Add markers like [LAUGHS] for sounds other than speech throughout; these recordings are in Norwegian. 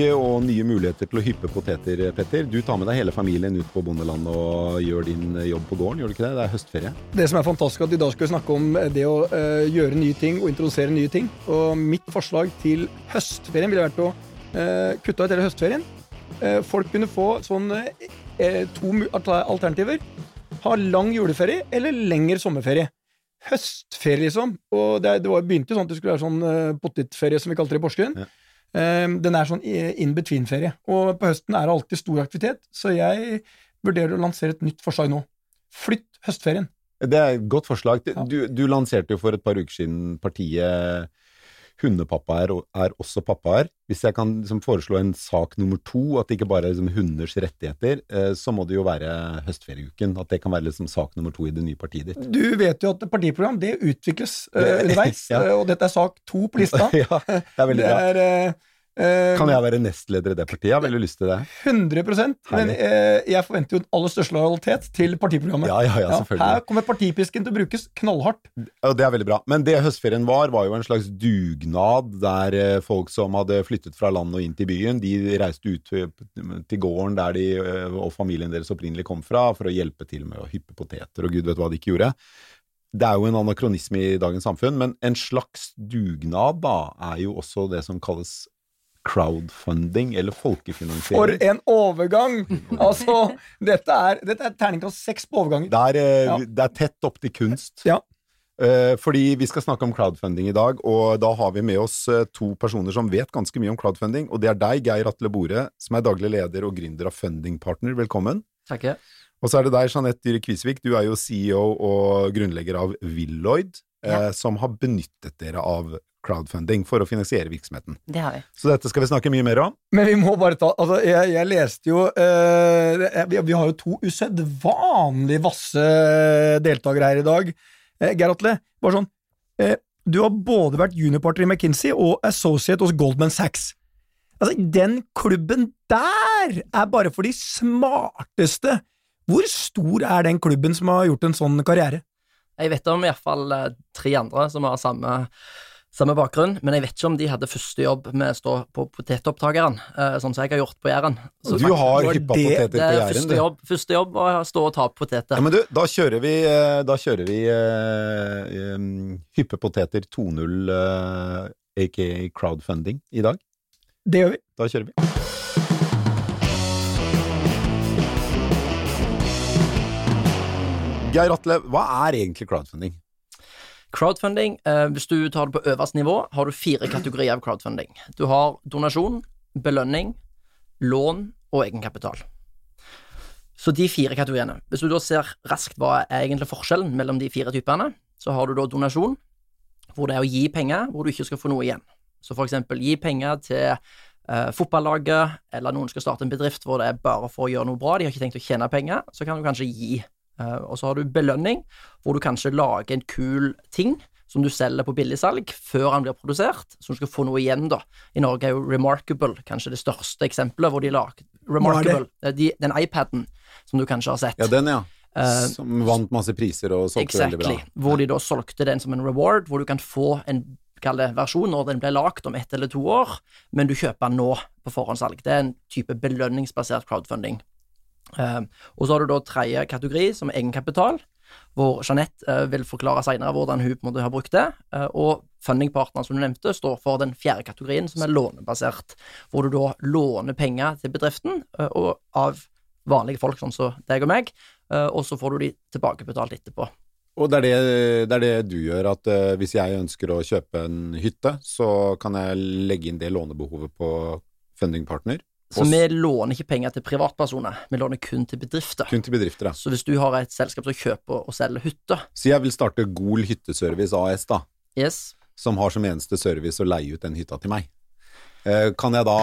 uke og nye muligheter til å hyppe poteter, Petter. Du tar med deg hele familien ut på bondelandet og gjør din jobb på gården, gjør du ikke det? Det er høstferie. Det som er fantastisk, at i dag skal vi snakke om det å uh, gjøre nye ting og introdusere nye ting. Og mitt forslag til høstferien ville vært å uh, kutte ut hele høstferien. Uh, folk kunne få sånn to alternativer. Ha lang juleferie eller lengre sommerferie. Høstferie, liksom. Og det, det var, begynte jo sånn at det skulle være sånn potetferie, som vi kalte det i Porsgrunn. Ja. Ehm, den er sånn in between-ferie. Og på høsten er det alltid stor aktivitet, så jeg vurderer å lansere et nytt forslag nå. Flytt høstferien. Det er et godt forslag. Du, du lanserte jo for et par uker siden partiet hundepappa er, også pappaer. Hvis jeg kan liksom, foreslå en sak nummer to, at det ikke bare er liksom, hunders rettigheter, eh, så må det jo være høstferieuken. At det kan være liksom, sak nummer to i det nye partiet ditt. Du vet jo at partiprogram det utvikles uh, [LAUGHS] underveis, ja. uh, og dette er sak to på lista. [LAUGHS] ja, det er veldig [LAUGHS] bra. Det er, Uh, kan jeg være nestleder i det partiet? Jeg har veldig lyst til det. 100 Men uh, jeg forventer jo aller største lojalitet til partiprogrammet. Ja, ja, ja, selvfølgelig. Ja, her kommer partipisken til å brukes knallhardt. Og Det er veldig bra. Men det høstferien var, var jo en slags dugnad der uh, folk som hadde flyttet fra landet og inn til byen, de reiste ut til gården der de og familien deres opprinnelig kom fra, for å hjelpe til med å hyppe poteter, og gud vet hva de ikke gjorde. Det er jo en anakronisme i dagens samfunn, men en slags dugnad da, er jo også det som kalles crowdfunding eller folkefinansiering. For en overgang! [LAUGHS] Altså, dette er, dette er terningkast seks på overganger. Det er, eh, ja. det er tett opp til kunst. Ja. Uh, fordi vi skal snakke om crowdfunding i dag, og da har vi med oss uh, to personer som vet ganske mye om crowdfunding. Og det er deg, Geir Atle Bore, som er daglig leder og gründer av Fundingpartner. Velkommen. Takk. Og så er det deg, Jeanette Dyhre Kvisvik. Du er jo CEO og grunnlegger av Villoid, ja. uh, som har benyttet dere av crowdfunding for å finansiere virksomheten. Det har vi. Så dette skal vi snakke mye mer om. Men vi må bare ta Altså, jeg, jeg leste jo uh, vi, vi, har jo to usedvanlig vasse deltakere her i dag. Uh, Geir Atle, bare sånn uh, Du har både vært juniorpartner i McKinsey og associate hos Goldman Sachs. Altså, den klubben der er bare for de smarteste. Hvor stor er den klubben som har gjort en sånn karriere? Jeg vet om iallfall tre andre som har samme samme bakgrunn, men jeg vet ikke om de hadde første jobb med å stå på potetopptakeren, uh, sånn som jeg har gjort på Jæren. Så du har hyppa poteter på Jæren, første jobb, første jobb var å stå og ta poteter. Ja, men du, da kjører vi, eh, da kjører vi uh, um, hyppe poteter 2.0, uh, aka crowdfunding, i dag. Det gjør vi. Da kjører vi. Geir Atle, hva er egentlig crowdfunding? Crowdfunding, eh, hvis du tar det på øverste nivå, har du fire kategorier av crowdfunding. Du har donasjon, belønning, lån og egenkapital. Så de fire kategoriene. Hvis du da ser raskt hva er egentlig forskjellen mellom de fire typene, så har du da donasjon, hvor det er å gi penger hvor du ikke skal få noe igjen. Så for eksempel gi penger til eh, fotballaget, eller noen skal starte en bedrift hvor det er bare for å gjøre noe bra, de har ikke tenkt å tjene penger, så kan du kanskje gi Eh, og så har du belønning, hvor du kanskje lager en kul ting som du selger på billigsalg før han blir produsert, så du skal få noe igjen, da. I Norge er jo Remarkable kanskje det største eksempelet hvor de lager Remarkable, eh, de, den iPaden som du kanskje har sett. Ja, den, ja. Uh, som vant masse priser og solgte exactly, veldig bra. Hvor de da solgte den som en reward, hvor du kan få en kalle versjon når den ble lagd om ett eller to år, men du kjøper den nå på forhåndssalg. Det er en type belønningsbasert crowdfunding. Uh, og så har du da tredje kategori, som er egenkapital, hvor Jeanette uh, vil forklare senere hvordan hun på en måte har brukt det. Uh, og fundingpartneren, som du nevnte, står for den fjerde kategorien, som er lånebasert, hvor du da låner penger til bedriften og av vanlige folk, sånn som deg og meg, og så får du de tilbakebetalt etterpå. Og det er det, det er det, du gjør, at hvis jeg ønsker å kjøpe en hytte, så kan jeg legge inn det lånebehovet på fundingpartner, så vi låner ikke penger til privatpersoner, vi låner kun til bedrifter. Kun til bedrifter, ja. Så hvis du har et selskap som kjøper og selger hytter Så jeg vil starte Gol hytteservice AS, da. Yes. Som har som eneste service å leie ut den hytta til meg. Eh, kan jeg da,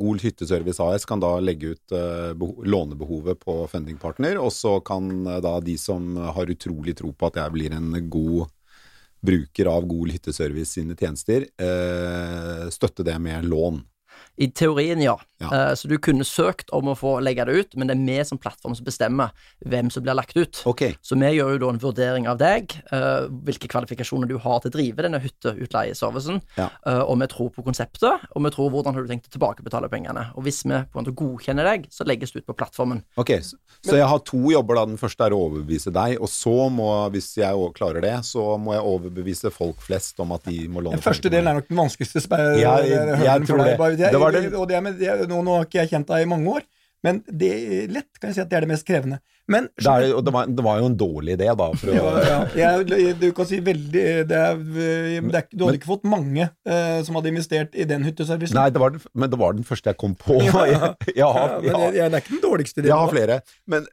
Gol hytteservice AS kan da legge ut uh, lånebehovet på fundingpartner, og så kan uh, da de som har utrolig tro på at jeg blir en god bruker av Gol hytteservice sine tjenester, støtte det med lån. I teorien, ja. Ja. Eh, så du kunne søkt om å få legge det ut, men det er vi som plattform som bestemmer hvem som blir lagt ut. Okay. Så vi gjør jo da en vurdering av deg, eh, hvilke kvalifikasjoner du har til å drive denne hytteutleieservicen, Ja. eh, og vi tror på konseptet, og vi tror hvordan har du tenkt å tilbakebetale pengene. Og hvis vi på en måte godkjenner deg, så legges det ut på plattformen. ok. Så, så jeg har to jobber da. Den første er å overbevise deg, og så må, hvis jeg klarer det, så må jeg overbevise folk flest om at de må låne Den første delen er nok den vanskeligste spe- Ja, jeg- jeg jeg, jeg tror. Det var det... Og det med, det nå, nå har ikke jeg kjent deg i mange år, men det lett kan jeg si at det er det mest krevende. Men Det, er, det, var, det var jo en dårlig idé, da. For å, ja, jeg, du kan si veldig det er, er, Du hadde ikke fått mange eh, som hadde investert i den hytteservicen. Nei, det var men det var den første jeg kom på. [LAUGHS] Ja. [LAUGHS] Jeg, jeg, Ja, men det, er ikke den dårligste jeg har ideen. flere. Men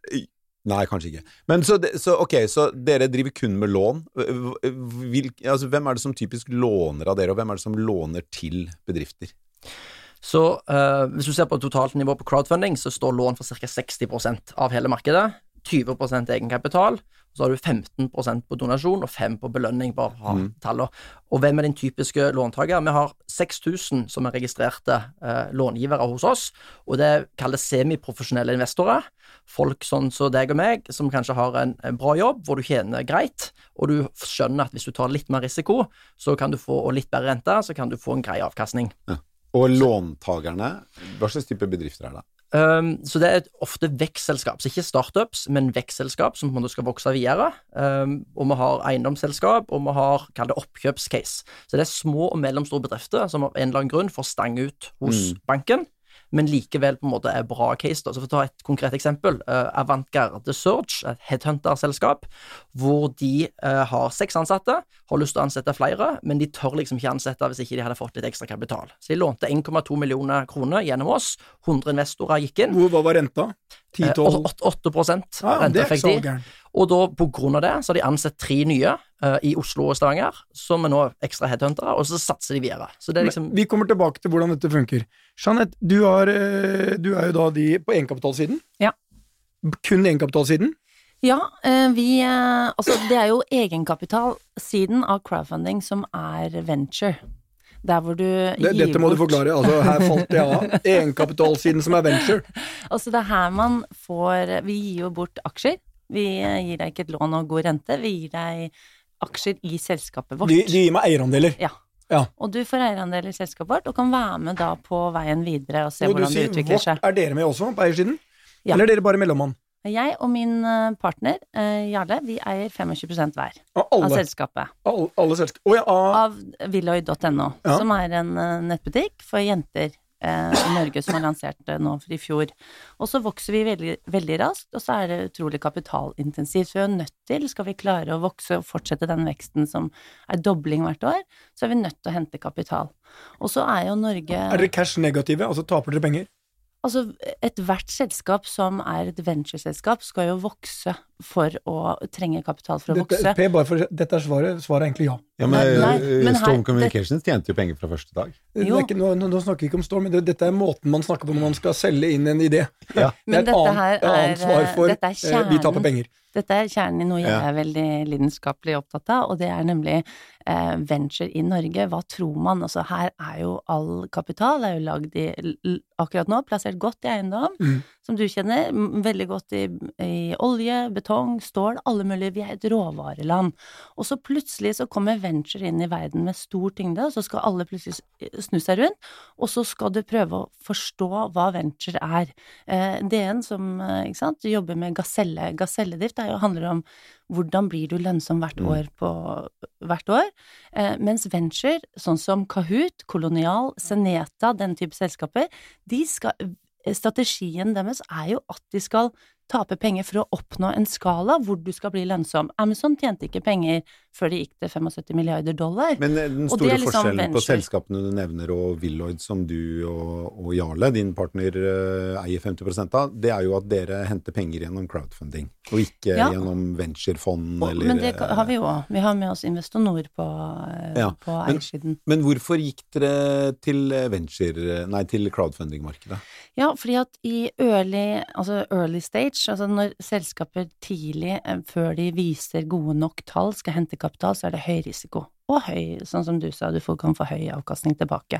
Nei, kanskje ikke. Men så, så ok, så dere driver kun med lån. Hvil, altså, hvem er det som typisk låner av dere, og hvem er det som låner til bedrifter? Så uh, hvis du ser på totalt nivå på crowdfunding, så står lån for ca. 60% av hele markedet. 20% egenkapital. Så har du 15% på donasjon og 5 på belønning, bare for Mm. tallene. Og hvem er din typiske låntaker? Vi har 6000 som er registrerte eh, långivere hos oss, og det kalles semiprofesjonelle investorer. Folk sånn som deg og meg, som kanskje har en, en bra jobb, hvor du tjener greit, og du skjønner at hvis du tar litt mer risiko, så kan du få, og litt bedre rente, så kan du få en grei avkastning. Og låntakerne, hva slags type bedrifter er det? Um, så det er ofte vekstselskap, så ikke startups, men vekstselskap som på en måte skal vokse videre. Um, og vi har eiendomsselskap, og vi har kall det oppkjøpscase. Så det er små og mellomstore bedrifter som av en eller annen grunn får stang ut hos Mm. banken, men likevel på en måte er bra case. Da. Så for å ta et konkret eksempel. Uh, Avantgarde Search, et headhunter-selskap, hvor de uh, har seks ansatte, har lyst til å ansette flere, men de tør liksom ikke ansette hvis ikke de hadde fått litt ekstra kapital. Så de lånte 1,2 millioner kroner gjennom oss. 100 investorer gikk inn. Hva var renta? Eh, 10-12? 8, 8 Ja, det er ikke så renteeffektiv. Og da, på grunn av det, så har de ansett tre nye uh, i Oslo og Stavanger, som er nå ekstra headhuntere, og så satser de videre. Så det er liksom Men Vi kommer tilbake til hvordan dette funker. Jeanette, du, har, eh, du er jo da de på egenkapitalsiden. Ja. Kun egenkapitalsiden. Ja, eh, vi eh, Altså, det er jo egenkapitalsiden av crowdfunding som er venture. Der hvor du Det, gir dette må du forklare. Altså, her falt jeg av. [LAUGHS] Egenkapitalsiden som er venture. Altså, det er her man får Vi gir jo bort aksjer. Vi gir deg ikke et lån og god rente, vi gir deg aksjer i selskapet vårt. De, de gir meg eierandeler. Ja. Ja. Og du får eierandel i selskapet vårt, og kan være med da på veien videre og se Og hvordan det utvikler seg. er dere med også på eiersiden? Ja. Eller er dere bare mellommann? Jeg og min eh, partner, eh, Jarle, vi eier 25 hver Av av alle, selskapet. alle, alle selskap... oh, ja, av, Av Willoy.no, Ja. som er en eh, nettbutikk for jenter eh, i Norge som har lansert det nå for i fjor. Og så vokser vi veldig, veldig raskt, og så er det utrolig kapitalintensivt. Så vi er nødt til, skal vi klare å vokse og fortsette den veksten som er dobling hvert år, så er vi nødt til å hente kapital. Og så er jo Norge er dere cash negative? Altså taper dere penger? Altså, ethvert selskap som er et ventureselskap, skal jo vokse for å trenge kapital for å Dette, vokse. per, bare for, dette er svaret. Svaret er egentlig ja. Ja, men, Nei, nei, men Storm her- Storm det, tjente jo penger fra første dag. Jo. ikke, nå, nå, nå snakker vi ikke om Storm, men det, dette er måten man snakker på når man skal selge inn en idé. Ja. Det er et annet, annet svar for dette er eh, vi taper penger. Dette er kjernen i noe jeg er veldig lidenskapelig opptatt av, og det er nemlig eh, venture i Norge. Hva tror man? Altså, her er jo all kapital er jo lagd i akkurat nå, plassert godt i eiendom, Mm. som du kjenner, veldig godt i, i olje, betong, stål, alle mulige. Vi er et råvareland. Og så plutselig så kommer venture inn i verden med stor tyngde, og så skal alle plutselig snu seg rundt, og så skal du prøve å forstå hva venture er. Eh, DN som eh, ikke sant, jobber med gaselle, gaselledrift, det jo, handler om hvordan blir du lønnsom hvert Mm. år på hvert år. Eh, mens venture, sånn som Kahoot, Kolonial, Seneta, den type selskaper, de skal Strategien deres er jo at de skal tape penger for å oppnå en skala hvor du skal bli lønnsom. Amazon tjente ikke penger før de gikk til 75 milliarder dollar. Men eh, den store liksom forskjellen på selskapene du nevner og Villoid, som du og, og Jarle, din partner, eh, eier 50 av, det er jo at dere henter penger gjennom crowdfunding, og ikke Ja. gjennom venturefond eller Men det har vi jo òg. Vi har med oss Investonor på, eh, Ja, på men- Men hvorfor gikk dere til venture, nei, til crowdfunding-markedet? Ja, fordi at i early, altså early stage, altså når selskaper tidlig, eh, før de viser gode nok tall, skal hente kapital, så er det høy risiko. og høy, sånn som du sa, du kan få høy avkastning tilbake.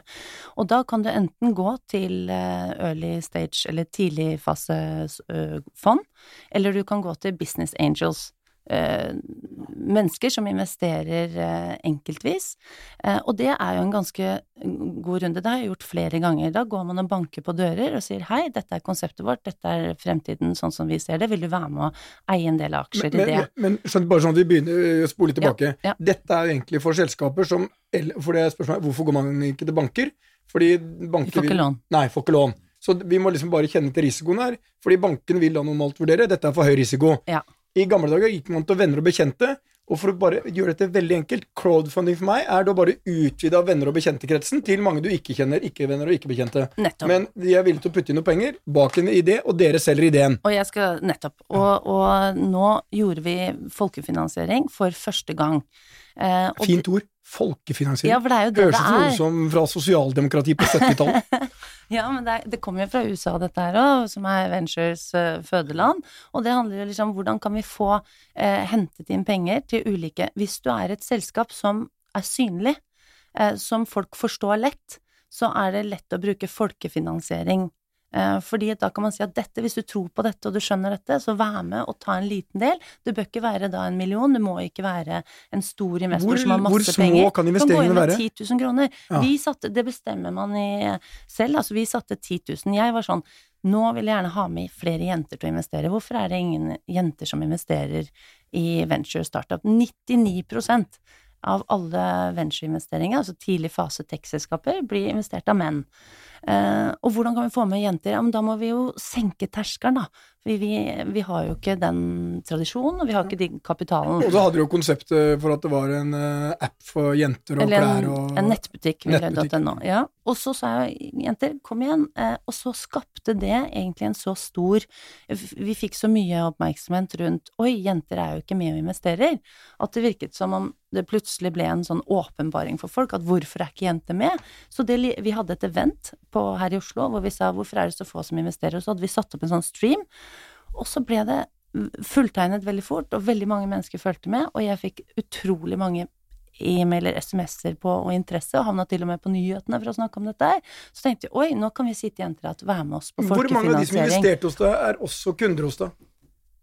Og da kan du enten gå til eh, early stage eller tidligfasefond, eller du kan gå til business angels. Eh, mennesker som investerer eh, enkeltvis. Eh, og det er jo en ganske god runde. Det har jeg gjort flere ganger. Da går man og banker på dører og sier hei, dette er konseptet vårt, dette er fremtiden sånn som vi ser det, vil du være med å eie en del aksjer Men, i det? men, men bare sånn at vi begynner å spole tilbake. Ja, ja. Dette er jo egentlig for selskaper som For det er spørsmålet hvorfor går man ikke til banker? Fordi banker får ikke lån. Nei, får ikke lån. Så vi må liksom bare kjenne til risikoen her. Fordi banken vil da normalt vurdere dette er for høy risiko. Ja. I gamle dager gikk man til venner og bekjente. Og for å bare gjøre dette veldig enkelt, crowdfunding for meg er da bare utvida venner og bekjente-kretsen til mange du ikke kjenner, ikke-venner og ikke-bekjente. Nettopp. Men de er villige til å putte inn noe penger bak en idé, og dere selger ideen. Og jeg skal Nettopp. Og, og nå gjorde vi folkefinansiering for første gang. Eh, Fint ord. Folkefinansiering. Ja, for det er jo det Høres ut som fra sosialdemokrati på 70-tallet. [LAUGHS] Ja, men det, det kommer jo fra USA, dette her òg, som er Ventures uh, fødeland. Og det handler jo liksom om hvordan kan vi få uh, hentet inn penger til ulike Hvis du er et selskap som er synlig, uh, som folk forstår lett, så er det lett å bruke folkefinansiering. Eh, fordi da kan man si at dette, hvis du tror på dette og du skjønner dette, så vær med og ta en liten del. Det bør ikke være da en million, det må ikke være en stor investor Hvor- som har hvor masse små penger. kan Du gå investeringene inn med være? 10 000 kroner. Ja. Vi satte, det bestemmer man i selv, altså vi satte 10 000. Jeg var sånn, nå vil jeg gjerne ha med flere jenter til å investere. Hvorfor er det ingen jenter som investerer i venture startup? 99% av alle ventureinvesteringer, altså tidlig fase tech-selskaper, blir investert av menn. Eh, og hvordan kan vi få med jenter? Ja, men da må vi jo senke terskelen, da. Vi, vi, vi har jo ikke den tradisjonen, og vi har ikke den kapitalen. Og så hadde du jo konseptet for at det var en eh, app for jenter og Eller klær en, og en nettbutikk. Nettbutikk. .no. Ja. Og så sa jeg jenter, kom igjen. Eh, og så skapte det egentlig en så stor Vi fikk så mye oppmerksomhet rundt Oi, jenter er jo ikke med og investerer. At det virket som om det plutselig ble en sånn åpenbaring for folk at hvorfor er ikke jenter med? Så det, vi hadde et event på, her i Oslo hvor vi sa hvorfor er det så få som investerer? Og så hadde vi satt opp en sånn stream. Og så ble det fulltegnet veldig fort, og veldig mange mennesker fulgte med, og jeg fikk utrolig mange e-mailer, SMS-er på og interesse, og havna til og med på nyhetene for å snakke om dette her. Så tenkte jeg oi, nå kan vi si til jenter at vær med oss på folkefinansiering. Hvor mange av de som investerte hos deg, er også kunder hos deg?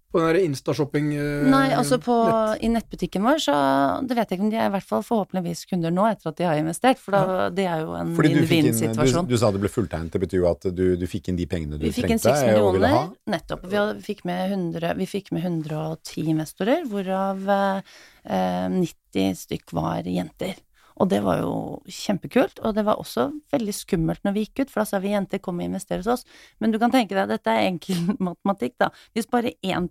På den Insta-shopping eh, Nei, altså på, nett. i nettbutikken vår, så det vet jeg ikke om de er i hvert fall forhåpentligvis kunder nå, etter at de har investert, for da, det er jo en Fordi du, du, vinn-vinn-situasjon. du sa det ble fulltegnet, det betyr jo at du, du fikk inn de pengene du Vi fikk inn trengte 6 og ville ha. millioner, nettopp. Vi, hadde, fikk med 100, vi fikk med 110 investorer, hvorav eh, 90 stykk var jenter. Og det var jo kjempekult, og det var også veldig skummelt når vi gikk ut, for da sa vi jenter kom og investere hos oss. Men du kan tenke deg, dette er enkel [LAUGHS] matematikk, da. Hvis bare 1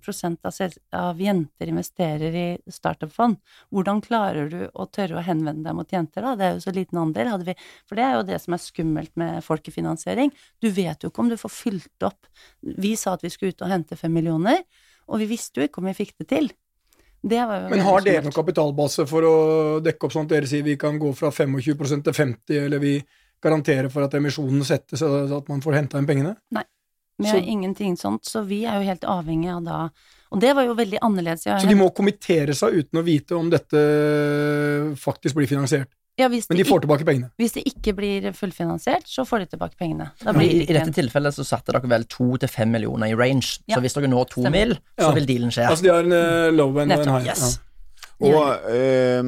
av, av jenter investerer i startup-fond, hvordan klarer du å tørre å henvende deg mot jenter, da? Det er jo så liten andel. Hadde vi, for det er jo det som er skummelt med folkefinansiering. Du vet jo ikke om du får fylt opp. Vi sa at vi skulle ut og hente fem millioner, og vi visste jo ikke om vi fikk det til. Men har dere noen kapitalbase for å dekke opp sånn at dere sier vi kan gå fra 25 til 50, eller vi garanterer for at emisjonen settes, så at man får henta inn pengene? Nei, Vi så- har ingenting sånt, så vi er jo helt avhengig av da Og det var jo veldig annerledes. Så de må kommentere seg uten å vite om dette faktisk blir finansiert. Ja, hvis, Men de får tilbake pengene. hvis det ikke blir fullfinansiert, så får de tilbake pengene. Da blir i, I dette tilfellet så satte dere vel to til fem millioner i range, Ja, så hvis dere når to stemmer. mil, så Ja. vil dealen skje. Altså de har en uh, low end og en high. Yes. Og eh,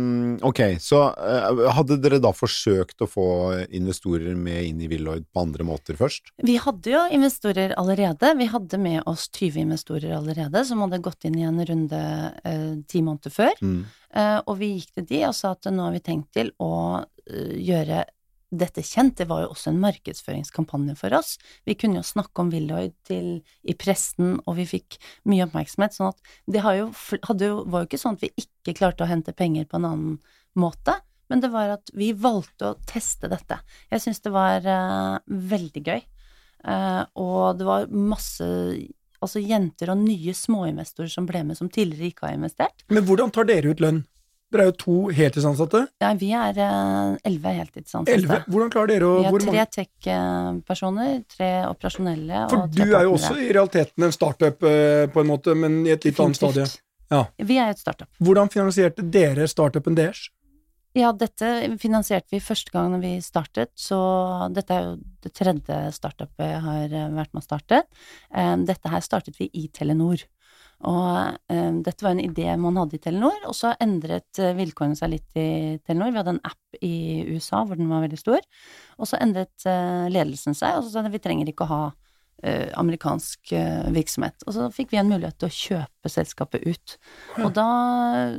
ok, så eh, hadde dere da forsøkt å få investorer med inn i Willoid på andre måter først? Vi hadde jo investorer allerede. Vi hadde med oss 20 investorer allerede, som hadde gått inn i en runde eh, ti måneder før. Mm. Eh, og vi gikk til de og sa at nå har vi tenkt til å eh, gjøre dette kjent. Det var jo også en markedsføringskampanje for oss. Vi kunne jo snakke om Willoid til, i pressen, og vi fikk mye oppmerksomhet. sånn at det jo, jo, var jo ikke sånn at vi ikke klarte å hente penger på en annen måte. Men det var at vi valgte å teste dette. Jeg syns det var uh, veldig gøy. uh, og det var masse altså jenter og nye småinvestorer som ble med, som tidligere ikke har investert. Men hvordan tar dere ut lønn? Dere er jo to heltidsansatte. Ja, vi er eh, elleve heltidsansatte. Elleve. Hvordan klarer dere å Vi har tre tech-personer, tre operasjonelle For og du er jo også i realiteten en startup eh, på en måte, men i et litt annet stadie. Ja. Vi er et startup. Hvordan finansierte dere startupen deres? Ja, dette finansierte vi første gang når vi startet, så dette er jo det tredje startupet jeg har eh, vært med å starte. Dette her startet vi i Telenor. Og eh, dette var en idé man hadde i Telenor, og så endret eh, vilkårene seg litt i Telenor. Vi hadde en app i USA hvor den var veldig stor, og så endret eh, ledelsen seg, og så sa de vi trenger ikke å ha eh, amerikansk eh, virksomhet. Og så fikk vi en mulighet til å kjøpe selskapet ut. Og da,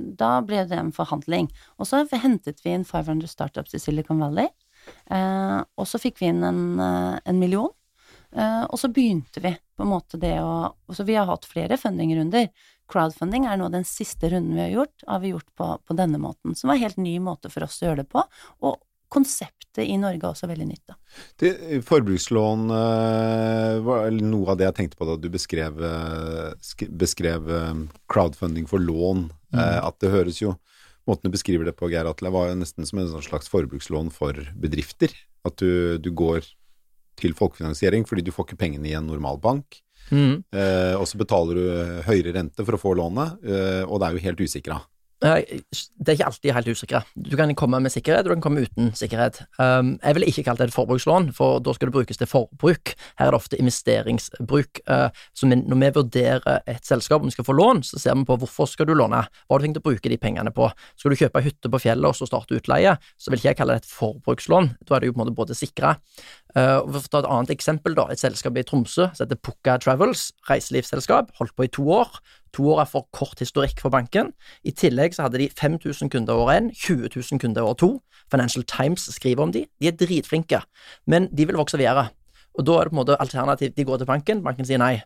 da ble det en forhandling. Og så hentet vi inn 500 startups i Silicon Valley, eh, og så fikk vi inn en, en million. Eh, og så begynte vi på en måte det å Så vi har hatt flere fundingrunder. Crowdfunding er nå den siste runden vi har gjort, har vi gjort på, på denne måten. Som var en helt ny måte for oss å gjøre det på. Og konseptet i Norge er også veldig nytt, da. Det, forbrukslån eh, var noe av det jeg tenkte på da du beskrev, eh, sk beskrev crowdfunding for lån. Eh, at det høres jo Måten du beskriver det på, Geir Atle, var jo nesten som en sånn slags forbrukslån for bedrifter. At du, du går til folkefinansiering fordi du får ikke pengene i en normal bank. Mm. Eh, og så betaler du høyere rente for å få lånet, eh, og det er jo helt usikra. Det er ikke alltid helt usikre. Du kan komme med sikkerhet, du kan komme uten sikkerhet. Um, jeg ville ikke kalt det et forbrukslån, for da skal det brukes til forbruk. Her er det ofte investeringsbruk. Uh, så når vi vurderer et selskap om vi skal få lån, så ser vi på hvorfor skal du låne, hva har du tenkt å bruke de pengene på. Skal du kjøpe hytte på fjellet og så starte utleie, så vil ikke jeg kalle det et forbrukslån. Da er det jo på en måte både sikra. Vi for å ta et annet eksempel, da. Et selskap i Tromsø som heter Pukka Travels, reiselivsselskap, holdt på i to år. To år er for kort historikk for banken. I tillegg så hadde de 5000 kunder år én, 20 000 kunder år to. Financial Times skriver om de. De er dritflinke, men de vil vokse videre. Og da er det på en måte alternativ. De går til banken, banken sier nei.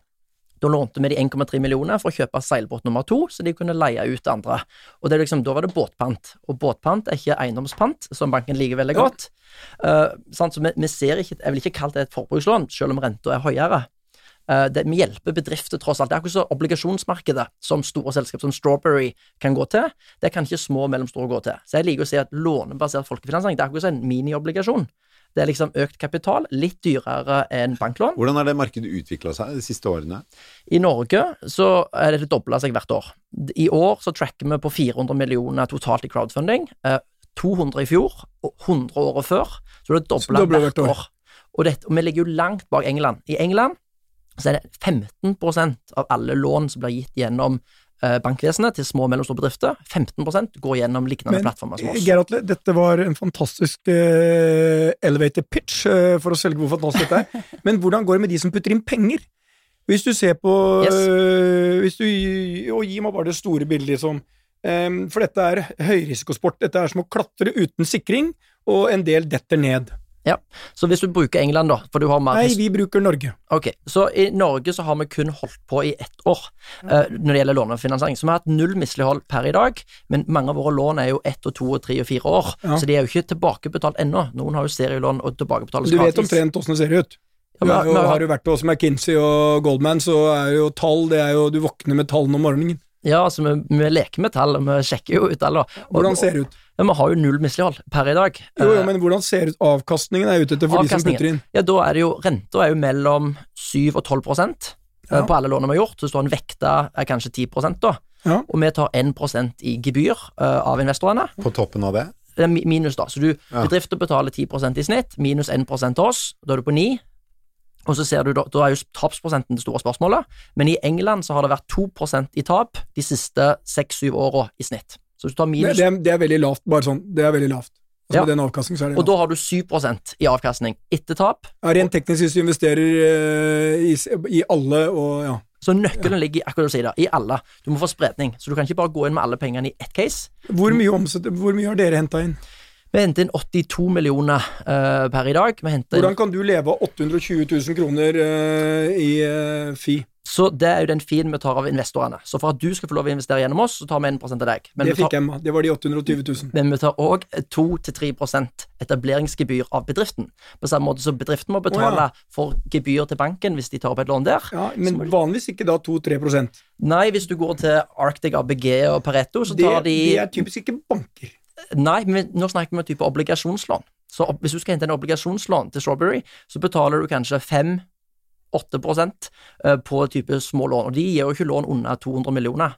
Da lånte vi de 1,3 millioner for å kjøpe seilbåt nummer to, så de kunne leie ut andre. Og det er liksom, Da var det båtpant, og båtpant er ikke eiendomspant, som banken liker veldig godt. Uh, sant? så vi, vi ser ikke, Jeg vil ikke kalle det et forbrukslån, selv om renta er høyere. Eh, det, vi hjelper bedrifter tross alt. Det er akkurat så obligasjonsmarkedet som store selskap som Strawberry kan gå til. Det kan ikke små og mellomstore gå til. Så jeg liker å si at lånebasert folkefinansiering det er akkurat som en miniobligasjon. Det er liksom økt kapital, litt dyrere enn banklån. Hvordan har det markedet utvikla seg de siste årene? I Norge så er det dobla seg hvert år. I år så tracker vi på 400 millioner totalt i crowdfunding. Eh, 200 i fjor, og 100 året før. Så det er dobla hvert år. år. Og, det, og vi ligger jo langt bak England. I England så er det 15% av alle lån som blir gitt gjennom eh, bankvesenet til små og mellomstore bedrifter. 15% går gjennom lignende Men plattformer som oss. Geir dette var en fantastisk uh, elevator pitch uh, for å selge hvor fantastisk dette er. [LAUGHS] Men hvordan går det med de som putter inn penger? Hvis du ser på Yes. uh, hvis du, Og gi meg bare det store bildet, liksom. Um, for dette er høyrisikosport. Dette er som å klatre uten sikring, og en del detter ned. Så hvis du bruker England, da, for du har mer Nei, vi bruker Norge. Ok, så i Norge så har vi kun holdt på i ett år uh, når det gjelder lånefinansiering. Så vi har hatt null mislighold per i dag, men mange av våre lån er jo ett og to og tre og fire år, Ja. så de er jo ikke tilbakebetalt ennå. Noen har jo serielån og tilbakebetales Du vet omtrent åssen det ser ut. Ja, Du men- men- har jo vært hos McKinsey og Goldman, så er jo tall det er jo, Du våkner med tallene om morgenen. Ja, altså vi, vi leker med tall, og vi sjekker jo ut tall. Hvordan ser det ut? Ja, vi har jo null mislighold per i dag. Jo, jo, Eh, men hvordan ser ut? Avkastningen er ute etter for de som putter inn. Ja, da er det jo Renta er jo mellom 7 og 12 prosent eh, Ja. på alle lånene vi har gjort. Så står en vekta er kanskje 10 prosent, da. Ja. Og vi tar 1% i gebyr uh, av investorene. På toppen av det? Det mi- minus, da. Så du, Ja. bedrifter betaler 10% i snitt, minus 1 til oss. Da er du på 9 Og så ser du, da, er jo tapsprosenten det store spørsmålet. Men i England så har det vært 2% i tap de siste 6-7 åra i snitt. Så hvis du tar Det, minus, det, er, det er veldig lavt, bare sånn. Det er veldig lavt. Altså Ja. Med den avkastningen så er det og da har du 7% i avkastning etter tap. Ja, rent teknisk hvis du investerer uh, i, i alle og ja. Så nøkkelen ligger i akkurat det du sier, i alle. Du må få spredning. Så du kan ikke bare gå inn med alle pengene i ett case. Hvor mye omsett, hvor mye har dere henta inn? Vi henter inn 82 millioner uh, per i dag. Hvordan kan du leve av 820 000 kroner uh, i uh, fi? Så det er jo den fien vi tar av investorene. Så for at du skal få lov å investere gjennom oss, så tar vi 1 av deg. Men det vi tar, fikk jeg. Det var de 820 000. men vi tar òg 2-3% etableringsgebyr av bedriften. På samme måte som bedriften må betale Å, for gebyr til banken hvis de tar opp et lån der. Ja, men vanligvis ikke da 2-3% Nei, hvis du går til Arctic ABG og Pareto, så det, tar de det er typisk ikke banker. Nei, men nå snakker vi om type obligasjonslån. Så hvis du skal hente en obligasjonslån til Strawberry, så betaler du kanskje 5-8 eh, på type små lån, og de gir jo ikke lån under 200 millioner.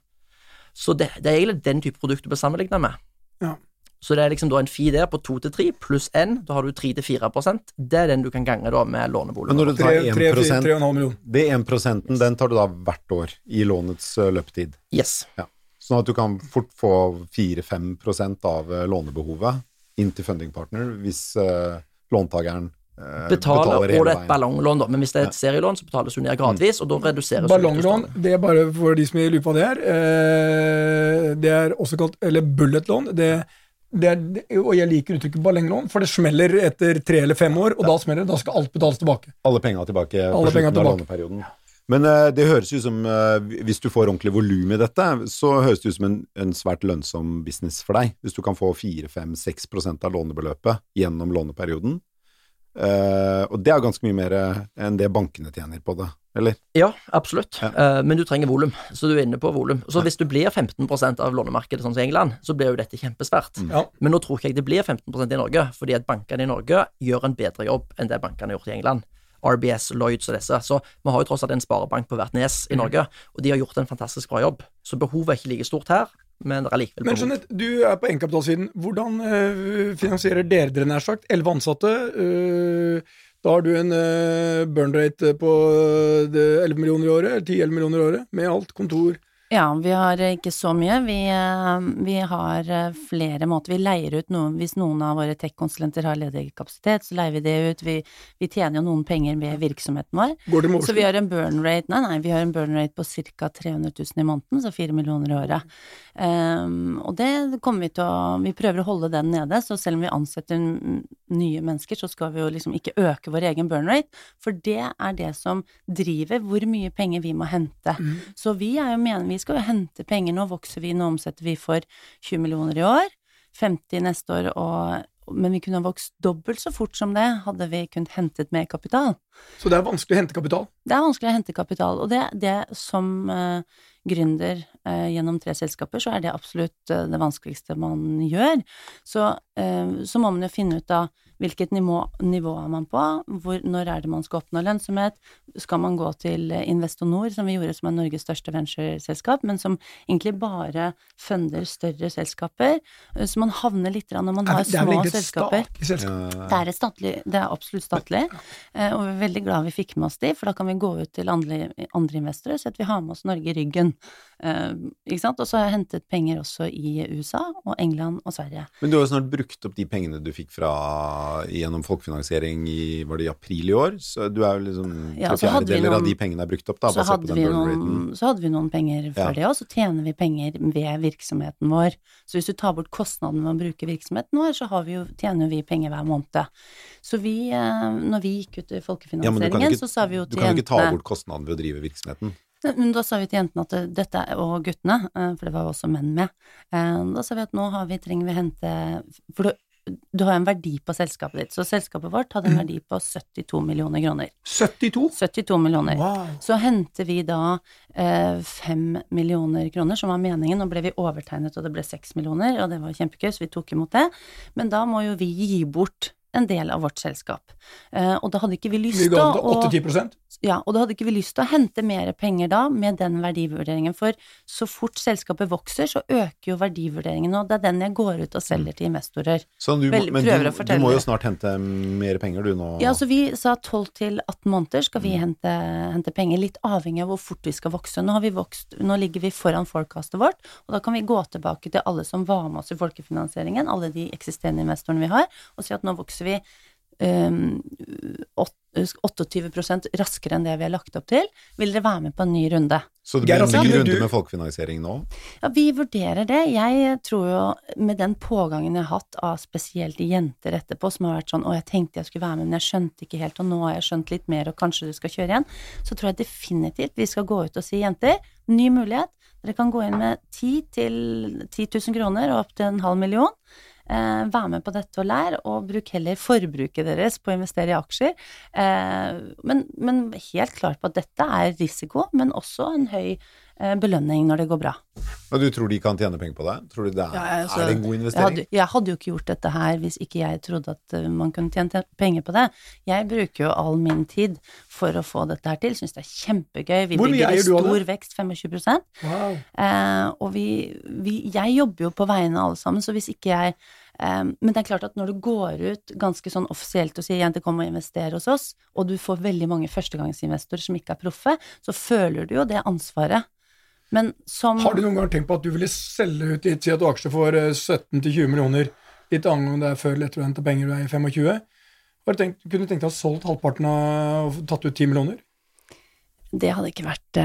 Så det, det er egentlig den type produkt du bør sammenligne med. Ja. Så det er liksom da en fi der på 2-3 pluss 1, da har du 3 til 4 Det er den du kan gange da med Men når du tar 3, 3, 1 3,5 millioner. Det 1 den tar du da hvert år i lånets eh, løpetid. Yes. Sånn at du kan fort få 4-5% av eh, lånebehovet inn til fundingpartner hvis eh, låntakeren eh, Betaler, og det er et ballonglån, da. Men hvis det er et serielån, så betales hun ned gradvis, og da reduseres Ballonglån, det er bare for de som lurer på hva det er. Eh, Det er også kalt Eller bulletlån. Det, det er, og jeg liker uttrykket ballonglån, for det smeller etter tre eller fem år, og da smeller det. Da skal alt betales tilbake. Alle penga tilbake på Alle penga slutten av låneperioden. låneperioden. Men eh, det høres ut som, eh, hvis du får ordentlig volum i dette, så høres det ut som en, en svært lønnsom business for deg. Hvis du kan få 4-5-6% av lånebeløpet gjennom låneperioden. Eh, og det er ganske mye mer enn det bankene tjener på det, eller? Ja, absolutt. Ja. Eh, men du trenger volum, så du er inne på volum. Så hvis du blir 15% av lånemarkedet, sånn som i England, så blir jo dette kjempesvært. Ja. Men nå tror ikke jeg det blir 15% i Norge, fordi at bankene i Norge gjør en bedre jobb enn det bankene har gjort i England. RBS, Lloyds og disse. Så vi har jo tross alt en sparebank på hvert nes i Norge, og de har gjort en fantastisk bra jobb. Så behovet er ikke like stort her, men det er likevel Men. Jeanette, du er på egenkapitalsiden. Hvordan eh, finansierer dere dere, nær sagt? Elleve ansatte. eh, da har du en uh, burn rate på eh, 11 millioner i året, eller 10-11 millioner i året, med alt, kontor. Ja, vi har ikke så mye. Vi, eh, vi har eh, flere måter. Vi leier ut noen Hvis noen av våre tech-konsulenter har ledig kapasitet, så leier vi det ut. Vi, vi tjener jo noen penger ved virksomheten vår. Går det Så vi har en burn rate Nei, nei, vi har en burn rate på ca. 300 000 i måneden, så 4 millioner i året. Um, og det kommer vi til å Vi prøver å holde den nede, så selv om vi ansetter nye mennesker, så skal vi jo liksom ikke øke vår egen burn rate, for det er det som driver hvor mye penger vi må hente. Så vi er jo mener vi skal jo hente penger. Nå vokser vi, nå omsetter vi for 20 millioner i år, 50 neste år, og, men vi kunne ha vokst dobbelt så fort som det hadde vi kunnet hentet mer kapital. Så det er vanskelig å hente kapital. Det er vanskelig å hente kapital, og det, det som uh, gründer uh, gjennom tre selskaper, så er det absolutt uh, det vanskeligste man gjør. Så, så må man jo finne ut da hvilket nivå, nivå er man på, hvor, når er det man skal oppnå lønnsomhet, skal man gå til Investonor, som vi gjorde, som er Norges største ventureselskap, men som egentlig bare funder større selskaper, så man havner litt når man har det små selskaper. selskap. Det er, et statlig, det er absolutt statlig, eh, og vi er veldig glad vi fikk med oss de, for da kan vi gå ut til andre, andre investorer og si at vi har med oss Norge i ryggen. Eh, ikke sant? Og så har jeg hentet penger også i USA og England og Sverige. Men du har jo snart brukt opp de pengene du fikk fra gjennom folkefinansiering i var det i april i år, så du er jo liksom Ja, tre så hadde vi fjerdedeler av de pengene er brukt opp, da, Så hadde, noen, så hadde vi noen penger før Ja. det, og så tjener vi penger ved virksomheten vår. Så hvis du tar bort kostnaden ved å bruke virksomheten vår, så har vi jo, tjener vi penger hver måned. Så vi, eh, når vi gikk ut i Ja, folkefinansieringen, ikke, så sa vi jo til jentene du kan jo ikke ta bort kostnaden ved å drive virksomheten. Men da sa vi til jentene at dette, og guttene, eh, for det var jo også menn med, eh, da sa vi at nå har vi, trenger vi hente For du, du har en verdi på selskapet ditt, så selskapet vårt hadde en verdi på 72 millioner kroner. 72? 72 millioner. Wow. Så henter vi da eh, 5 millioner kroner, som var meningen. Nå ble vi overtegnet, og det ble 6 millioner, og det var kjempegøy, så vi tok imot det. Men da må jo vi gi bort en del av vårt selskap. Eh, og da hadde ikke vi lyst Vi til ga å det til 8-10 ja, og da hadde ikke vi lyst til å hente mer penger da med den verdivurderingen, for så fort selskapet vokser, så øker jo verdivurderingen, og det er den jeg går ut og selger til investorer. Så du, må- men du, du må jo snart hente mer penger, du nå. Ja, så vi sa 12 til 18 måneder skal vi hente, hente penger, litt avhengig av hvor fort vi skal vokse. Nå har vi vokst, nå ligger vi foran forecastet vårt, og da kan vi gå tilbake til alle som var med oss i folkefinansieringen, alle de eksisterende investorene vi har, og si at nå vokser vi 28% raskere enn det vi har lagt opp til. Vil dere være med på en ny runde? så det blir en ny runde med folkefinansiering nå? Ja, vi vurderer det. Jeg tror jo, med den pågangen jeg har hatt av spesielt jenter etterpå, som har vært sånn 'Å, jeg tenkte jeg skulle være med, men jeg skjønte ikke helt, og nå har jeg skjønt litt mer, og kanskje du skal kjøre igjen', så tror jeg definitivt vi skal gå ut og si 'Jenter, ny mulighet'. Dere kan gå inn med 10 til 10 000 kroner og opp til en halv million. Eh, vær med på dette og lær, og bruk heller forbruket deres på å investere i aksjer. Eh, men, men helt klart på at dette er risiko, men også en høy belønning når det går bra. Men du tror de kan tjene penger på det? Tror du det er, Ja, altså, er det en god Jeg investering? hadde, jeg hadde jo ikke gjort dette her hvis ikke jeg trodde at uh, man kunne tjene penger på det. Jeg bruker jo all min tid for å få dette her til. Syns det er kjempegøy. Vi Hvor bygger i stor vekst, 25 Wow. eh, Og vi, vi Jeg jobber jo på vegne av alle sammen, så hvis ikke jeg Um, men det er klart at når du går ut ganske sånn offisielt og sier jenter kom og investere hos oss, og du får veldig mange førstegangsinvestorer som ikke er proffe, så føler du jo det ansvaret. Men som Har du noen gang tenkt på at du ville selge ut ditt, si at du aksjer for eh, 17-20 millioner, litt annet om det er før eller etter du har penger, du er i 25? Har du tenkt, kunne du tenkt deg å ha solgt halvparten av og tatt ut 10 millioner? Det hadde ikke vært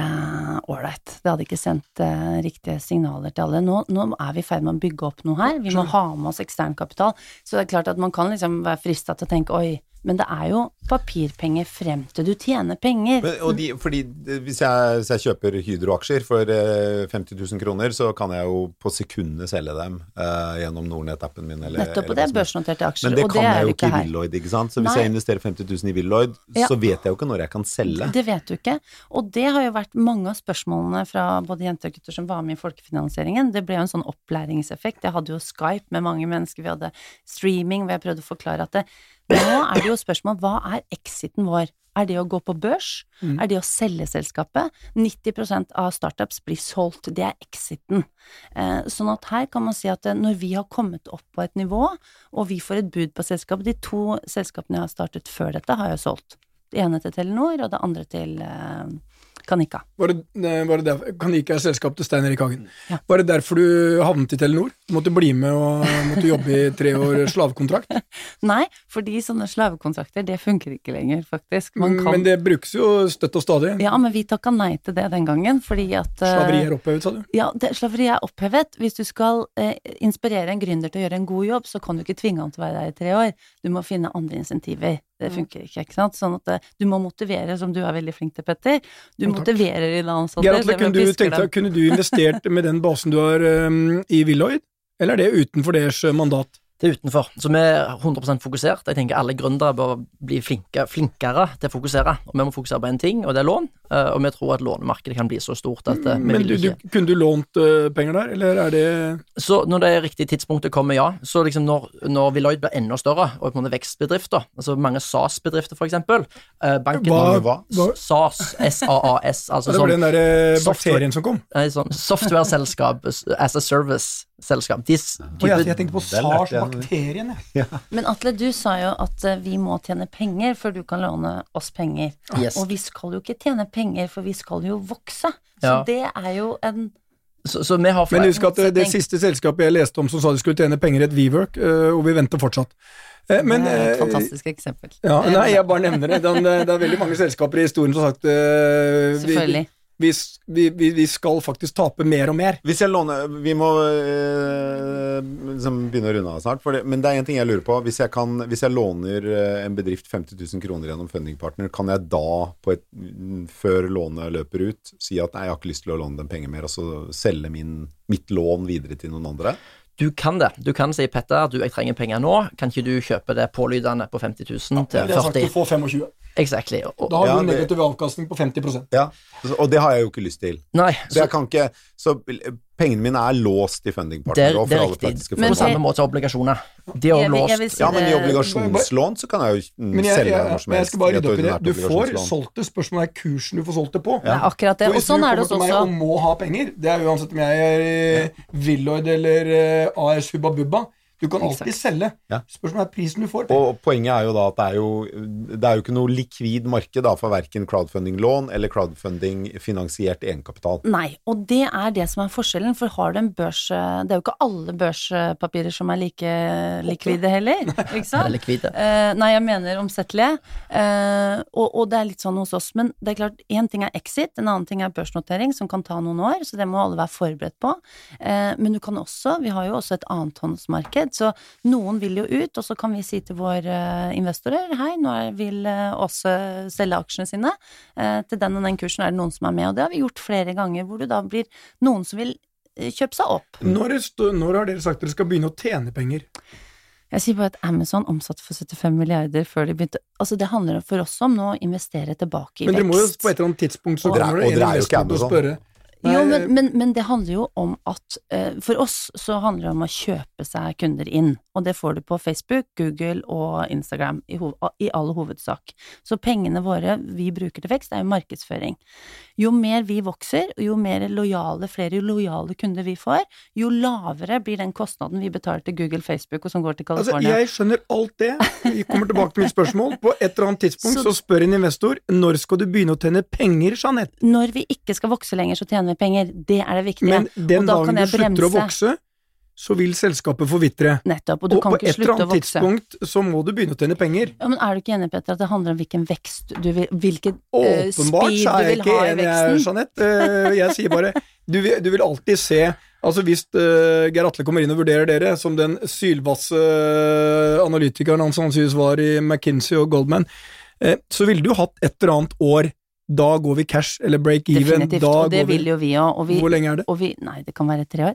ålreit. det hadde ikke sendt uh, riktige signaler til alle. Nå, nå er vi i ferd med å bygge opp noe her. Vi må ha med oss ekstern kapital. Så det er klart at man kan liksom være frista til å tenke oi, men det er jo papirpenger frem til du tjener penger. Men, og de, fordi eh, hvis jeg, hvis jeg kjøper Hydro-aksjer for eh, 50 000 kroner, så kan jeg jo på sekundet selge dem uh, gjennom Nordnett-appen min. Eller, Nettopp, og eller det er børsnoterte aksjer. Men det og kan det jeg jo ikke i Willoyd, ikke sant. Så hvis Nei. jeg investerer 50 000 i Villoid, Ja. så vet jeg jo ikke når jeg kan selge. Det vet du ikke. Og det har jo vært mange av spørsmålene fra både jenter og gutter som var med i folkefinansieringen. Det ble jo en sånn opplæringseffekt. Jeg hadde jo Skype med mange mennesker, vi hadde streaming hvor jeg prøvde å forklare at det, nå er det jo spørsmål hva er exiten vår? Er det å gå på børs? Mm. Er det å selge selskapet? 90% av startups blir solgt, det er exiten. Eh, sånn at her kan man si at eh, når vi har kommet opp på et nivå, og vi får et bud på selskapet De to selskapene jeg har startet før dette, har jeg solgt. Det ene til Telenor, og det andre til eh, Kanika. Var det, eh, var det derfor, Kanika er selskap til Stein Erik Hagen. Ja. Var det derfor du havnet i Telenor? Du måtte bli med og måtte jobbe i tre år slavekontrakt? [LAUGHS] Nei, fordi sånne slavekontrakter, det funker ikke lenger, faktisk. Man kan Men det brukes jo støtt og stadig. Ja, men vi takka nei til det den gangen, fordi at eh, Slaveri er opphevet, sa du? Ja, det, slaveri er opphevet. Hvis du skal eh, inspirere en gründer til å gjøre en god jobb, så kan du ikke tvinge han til å være der i tre år. Du må finne andre insentiver. Det funker ikke, ikke sant. Sånn at det, du må motivere, som du er veldig flink til, Petter. Du takk. motiverer dine ansatte. Selv om kunne du, tenkt kunne du investert med den basen du har um, i Villoid, eller er det utenfor deres eh, mandat? Det er utenfor. Så vi er 100% fokusert. Jeg tenker alle gründere bør bli flinke, flinkere til å fokusere. Og vi må fokusere på én ting, og det er lån. Eh, Og vi tror at lånemarkedet kan bli så stort at eh, vi Men vil du, ikke du, kunne du lånt eh, penger der, eller er det Så når det riktige tidspunktet kommer, ja. Så liksom når, når Viloid blir enda større, og på en måte vekstbedrifter, altså mange SAS-bedrifter eh, banken Hva- Hva? SAS, SAAS, altså Det var sånn, den der software- bakterien som kom? Nei, sånn software-selskap, as a service-selskap. De s- Og jeg, jeg tenkte på SARS, jeg. jeg. Men Atle, du sa jo at eh, vi må tjene penger før du kan låne oss penger. Yes. Og vi skal jo ikke tjene penger, for vi skal jo vokse. Så Ja. det er jo en Så, så vi har Men husk at det, det siste selskapet jeg leste om som sa de skulle tjene penger, het WeWork, eh, og vi venter fortsatt. Eh, Men Det er et eh, fantastisk eksempel. ja, Nei, jeg bare nevner det. Det er, Det er veldig mange selskaper i historien som har sagt eh, Selvfølgelig. vi, vi, vi, vi skal faktisk tape mer og mer. Hvis jeg låner Vi må øh, liksom begynne å runde av snart. For det, men det er en ting jeg lurer på. Hvis jeg, kan, hvis jeg låner øh, en bedrift 50 000 kroner gjennom fundingpartner, kan jeg da, på et, før lånet løper ut, si at nei, jeg har ikke lyst til å låne dem penger mer, og så selge min, mitt lån videre til noen andre? Du kan det. Du kan si Petter, du, jeg trenger penger nå, kan ikke du kjøpe det pålydende på 50 000 til Det har sagt 40 du får 25. Exactly. Og, Da har Ja, du negativ avkastning på 50% Ja, og det har jeg jo ikke lyst til. nei, Så jeg kan ikke Så pengene mine er låst i fundingpartner det, og for er alle riktig. praktiske Men På samme måte som obligasjoner. De er låst. si Ja, men i obligasjonslån så kan jeg jo mm, Men jeg, selge jeg, når som men jeg skal bare rydde opp i det. Du får solgt det, spørsmålet er kursen du får solgt det på. Ja. er akkurat det. Og sånn er det kommer hos til oss meg og også. må ha penger, det er uansett om jeg er Willoid eller eh, AS Hubba Bubba, du kan alltid selge. Ja. Spørsmålet er prisen du får. Og poenget er jo da at det er jo, det er jo ikke noe likvid marked da, for verken crowdfunding-lån eller crowdfunding-finansiert egenkapital. Nei, og det er det som er forskjellen, for har du en børs Det er jo ikke alle børspapirer som er like likvide heller, [LAUGHS] ikke sant? Likvide. Uh, nei, jeg mener omsettelige. Uh, og, og det er litt sånn hos oss. Men det er klart, én ting er exit, en annen ting er børsnotering, som kan ta noen år, så det må alle være forberedt på. Uh, men du kan også, vi har jo også et annethåndsmarked, så noen vil jo ut, og så kan vi si til våre eh, investorer hei, nå vil eh, Åse selge aksjene sine. Eh, til den og den kursen er det noen som er med, og det har vi gjort flere ganger, hvor det da blir noen som vil kjøpe seg opp. Når, når har dere sagt dere skal begynne å tjene penger? Jeg sier bare at Amazon omsatte for 75 milliarder før de begynte Altså, det handler for oss om nå å investere tilbake i vekst. Men dere må jo på et eller annet tidspunkt så er- kommer det en investor og å Jo, men, men, men det handler jo om at uh, for oss så handler det om å kjøpe seg kunder inn, og det får du på Facebook, Google og Instagram i, i all hovedsak. Så pengene våre vi bruker til vekst, er jo markedsføring. Jo mer vi vokser, og jo mer lojale, flere lojale kunder vi får, jo lavere blir den kostnaden vi betaler til Google, Facebook, og som går til Altså, jeg skjønner alt det. Vi kommer tilbake til mitt spørsmål. På et eller annet tidspunkt så, Så- spør en investor når skal du begynne å tjene penger, Jeanette? Når vi ikke skal vokse lenger, så tjener vi penger. Det er det viktige. Men den da dagen kan du slutter slutter å vokse, så vil selskapet forvitre. Nettopp. Og du Og kan på et eller annet tidspunkt så må du begynne å tjene penger. Ja, men er du ikke enig, Petter, at det handler om hvilken vekst du vil Hvilken eh, Åpenbart speed du vil ha i veksten åpenbart er jeg, veksten? Jeanette. Eh, Jeg sier bare du vil, du vil alltid se Altså Hvis uh, Geir Atle kommer inn og vurderer dere som den sylvasse eh, analytikeren han sannsynligvis var i McKinsey og Goldman, uh, så ville du hatt et eller annet år Da går vi cash, eller break even. Definitivt. Og det vi vil jo vi òg. Hvor lenge er det? og vi Nei, det kan være tre år.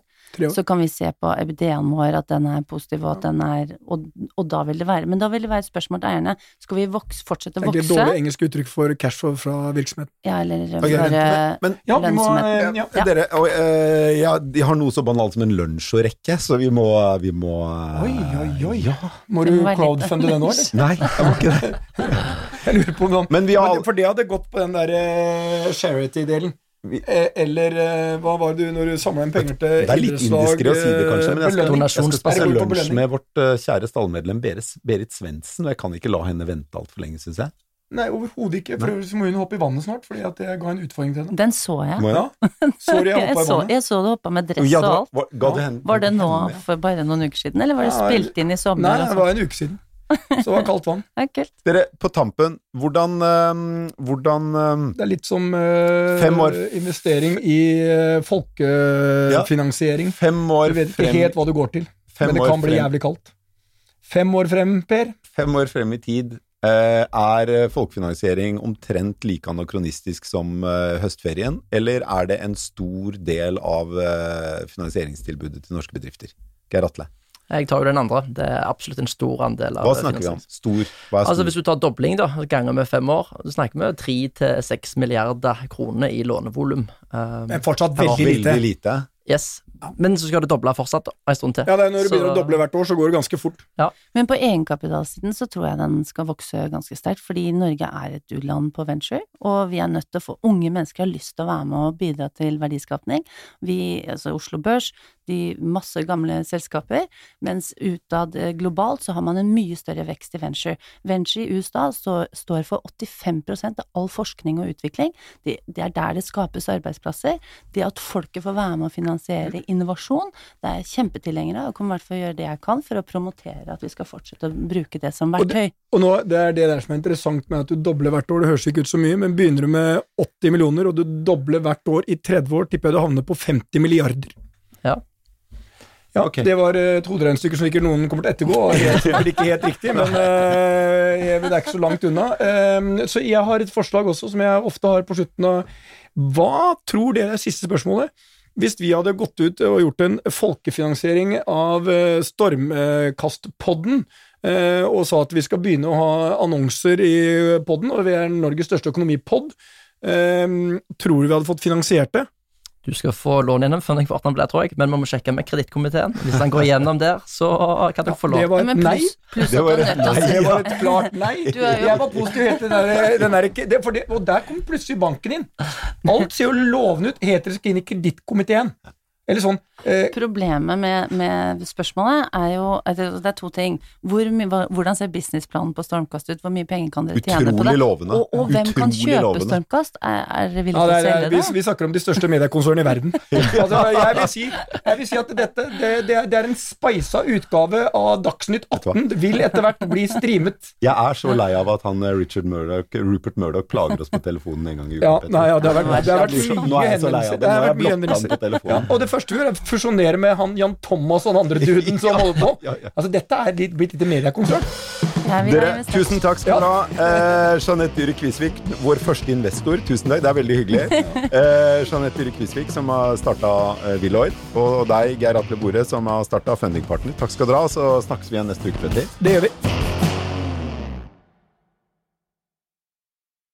Så kan vi se på EBD-en vår, at den er positiv, og at den er og, og da vil det være Men da vil det være et spørsmål til eierne. Skal vi vokse, fortsette å vokse? Det er et dårlig engelsk uttrykk for cashflow fra virksomheten. Ja, eller okay, bare men- Ja, vi må, lønnsomhet. eh, ja. Ja. Dere, og, eh, ja, de har noe så banalt som en lunsj å rekke, så vi må, vi må eh, Oi, oi, oi. Ja. Må du crowdfunde den nå, eller? Nei, jeg må ikke det. [LAUGHS] Jeg lurer på om noen Men har Men For det hadde gått på den der eh, charity-delen. Vi- Eh, eller eh, hva var det du når du samla inn penger til Det er litt indiskere å si det, kanskje, men jeg skal, belønning? jeg skal spise lunsj med vårt eh, kjære stallmedlem Berit, Berit Svendsen, og jeg kan ikke la henne vente altfor lenge, syns jeg. Nei, overhodet ikke. For så må hun hoppe i vannet snart, fordi at jeg ga en utfordring til henne. Den så jeg. Ja. Sorry, jeg [LAUGHS] Jeg hoppa i så, vannet. jeg så du hoppa med dress Ja, og alt. var, ga du henne, Var det nå for bare noen uker siden, eller var det Ja, spilt inn i sommer? Nei, det var en uke siden. [LAUGHS] Så det var kaldt vann. Ja, kult. Dere, på tampen, hvordan, eh, hvordan eh, Det er litt som Fem år. investering i eh, folkefinansiering. Fem år frem. Du vet ikke frem, helt hva du går til, fem men det kan bli frem, jævlig kaldt. Fem år frem, Per. fem år frem i tid uh, er folkefinansiering omtrent like anakronistisk som høstferien, eller er det en stor del av finansieringstilbudet til norske bedrifter? Geir Atle, Jeg tar jo den andre. Det er absolutt en stor andel av hva snakker vi om? Stor? Hva er stor? Altså Hvis du tar dobling, da, ganger med fem år, så snakker vi tre til seks milliarder kroner i lånevolum. Um, Men fortsatt veldig, veldig lite. Veldig lite. yes. Men så skal det doble fortsatt en stund til. Ja, det er Når du Så- begynner å doble hvert år, så går det ganske fort. Men på egenkapitalsiden så tror jeg den skal vokse ganske sterkt, fordi Norge er et u-land på venture, og vi er nødt til å få Unge mennesker har lyst til å være med og bidra til verdiskapning. Vi, altså Oslo Børs, de masse gamle selskaper, mens utad eh, globalt så har man en mye større vekst i venture. Venture i USA så, står for 85% av all forskning og utvikling. Det, det er der det skapes arbeidsplasser. Det at folket får være med å finansiere innovasjon, det er jeg kjempetilhenger av, og kommer i hvert fall gjøre det jeg kan for å promotere at vi skal fortsette å bruke det som Og det- verktøy. Og nå, Det er det der som er interessant med at du dobler hvert år. Det høres ikke ut så mye, men begynner du med 80 millioner, og du dobler hvert år i 30 år, tipper jeg du havner på 50 milliarder. Ja. okay. Det var to drønnstykker som ikke noen kommer til å ettergå. sikkert ikke helt riktig, men uh, det er ikke så langt unna. Uh, så jeg har et forslag også, som jeg ofte har på slutten av Hva tror dere er siste spørsmålet? Hvis vi hadde gått ut og gjort en folkefinansiering av eh, Stormkastpodden, eh, og sa at vi skal begynne å ha annonser i podden, og vi er Norges største økonomipod, eh, tror du vi hadde fått finansiert det? Du skal få lån gjennom før den kvarten blir, tror jeg, men vi må sjekke med kredittkomiteen. Hvis den går gjennom der, så kan dere få Det lån. var et nei. pluss, pluss Det var et nei. Det var et klart nei. [LAUGHS] Du Jeg var positiv helt til den der, den der Og der kom plutselig banken inn. Alt ser jo lovende ut. Heter det skal inn i kredittkomiteen. Eller sånn eh, Problemet med, med spørsmålet er jo det, det er to ting. Hvor mye, hvordan ser businessplanen på Stormkast ut? Hvor mye penger kan dere tjene på Utrolig det? lovende. Og, og hvem kan kjøpe lovende. Stormkast? Er, er dere villige ja, til å er, selge vi, det? vi snakker om de største mediekonsernene i verden. [LAUGHS] Altså, jeg, vil si, jeg vil si at dette det, det, er, det er en speisa utgave av Dagsnytt 18. Det Vil etter hvert bli streamet. [LAUGHS] Jeg er så lei av at han eh, Richard Murdoch, Rupert Murdoch plager oss på telefonen en gang i uka. Ja, nei, ja, det har vært, det har vært Nå mye er jeg så lei av det. Det Nå har har jeg blokka han på telefonen. Ja, og det første vi gjør, er å fusjonere med han Jan Thomas og den andre duden som [LAUGHS] holder på. Ja, ja. Altså, dette er litt, blitt litt mediekonsern. Dere, tusen takk skal dere ha. Eh, Jeanette Dyhre Kvisvik, vår første investor. Tusen takk, det er veldig hyggelig. [LAUGHS] Eh, Jeanette Dyhre Kvisvik, som har starta eh, Willoid. Og deg, Geir Atle Bore, som har starta Funding Partner. Takk skal dere ha, så snakkes vi igjen neste uke, Petter. Det gjør vi.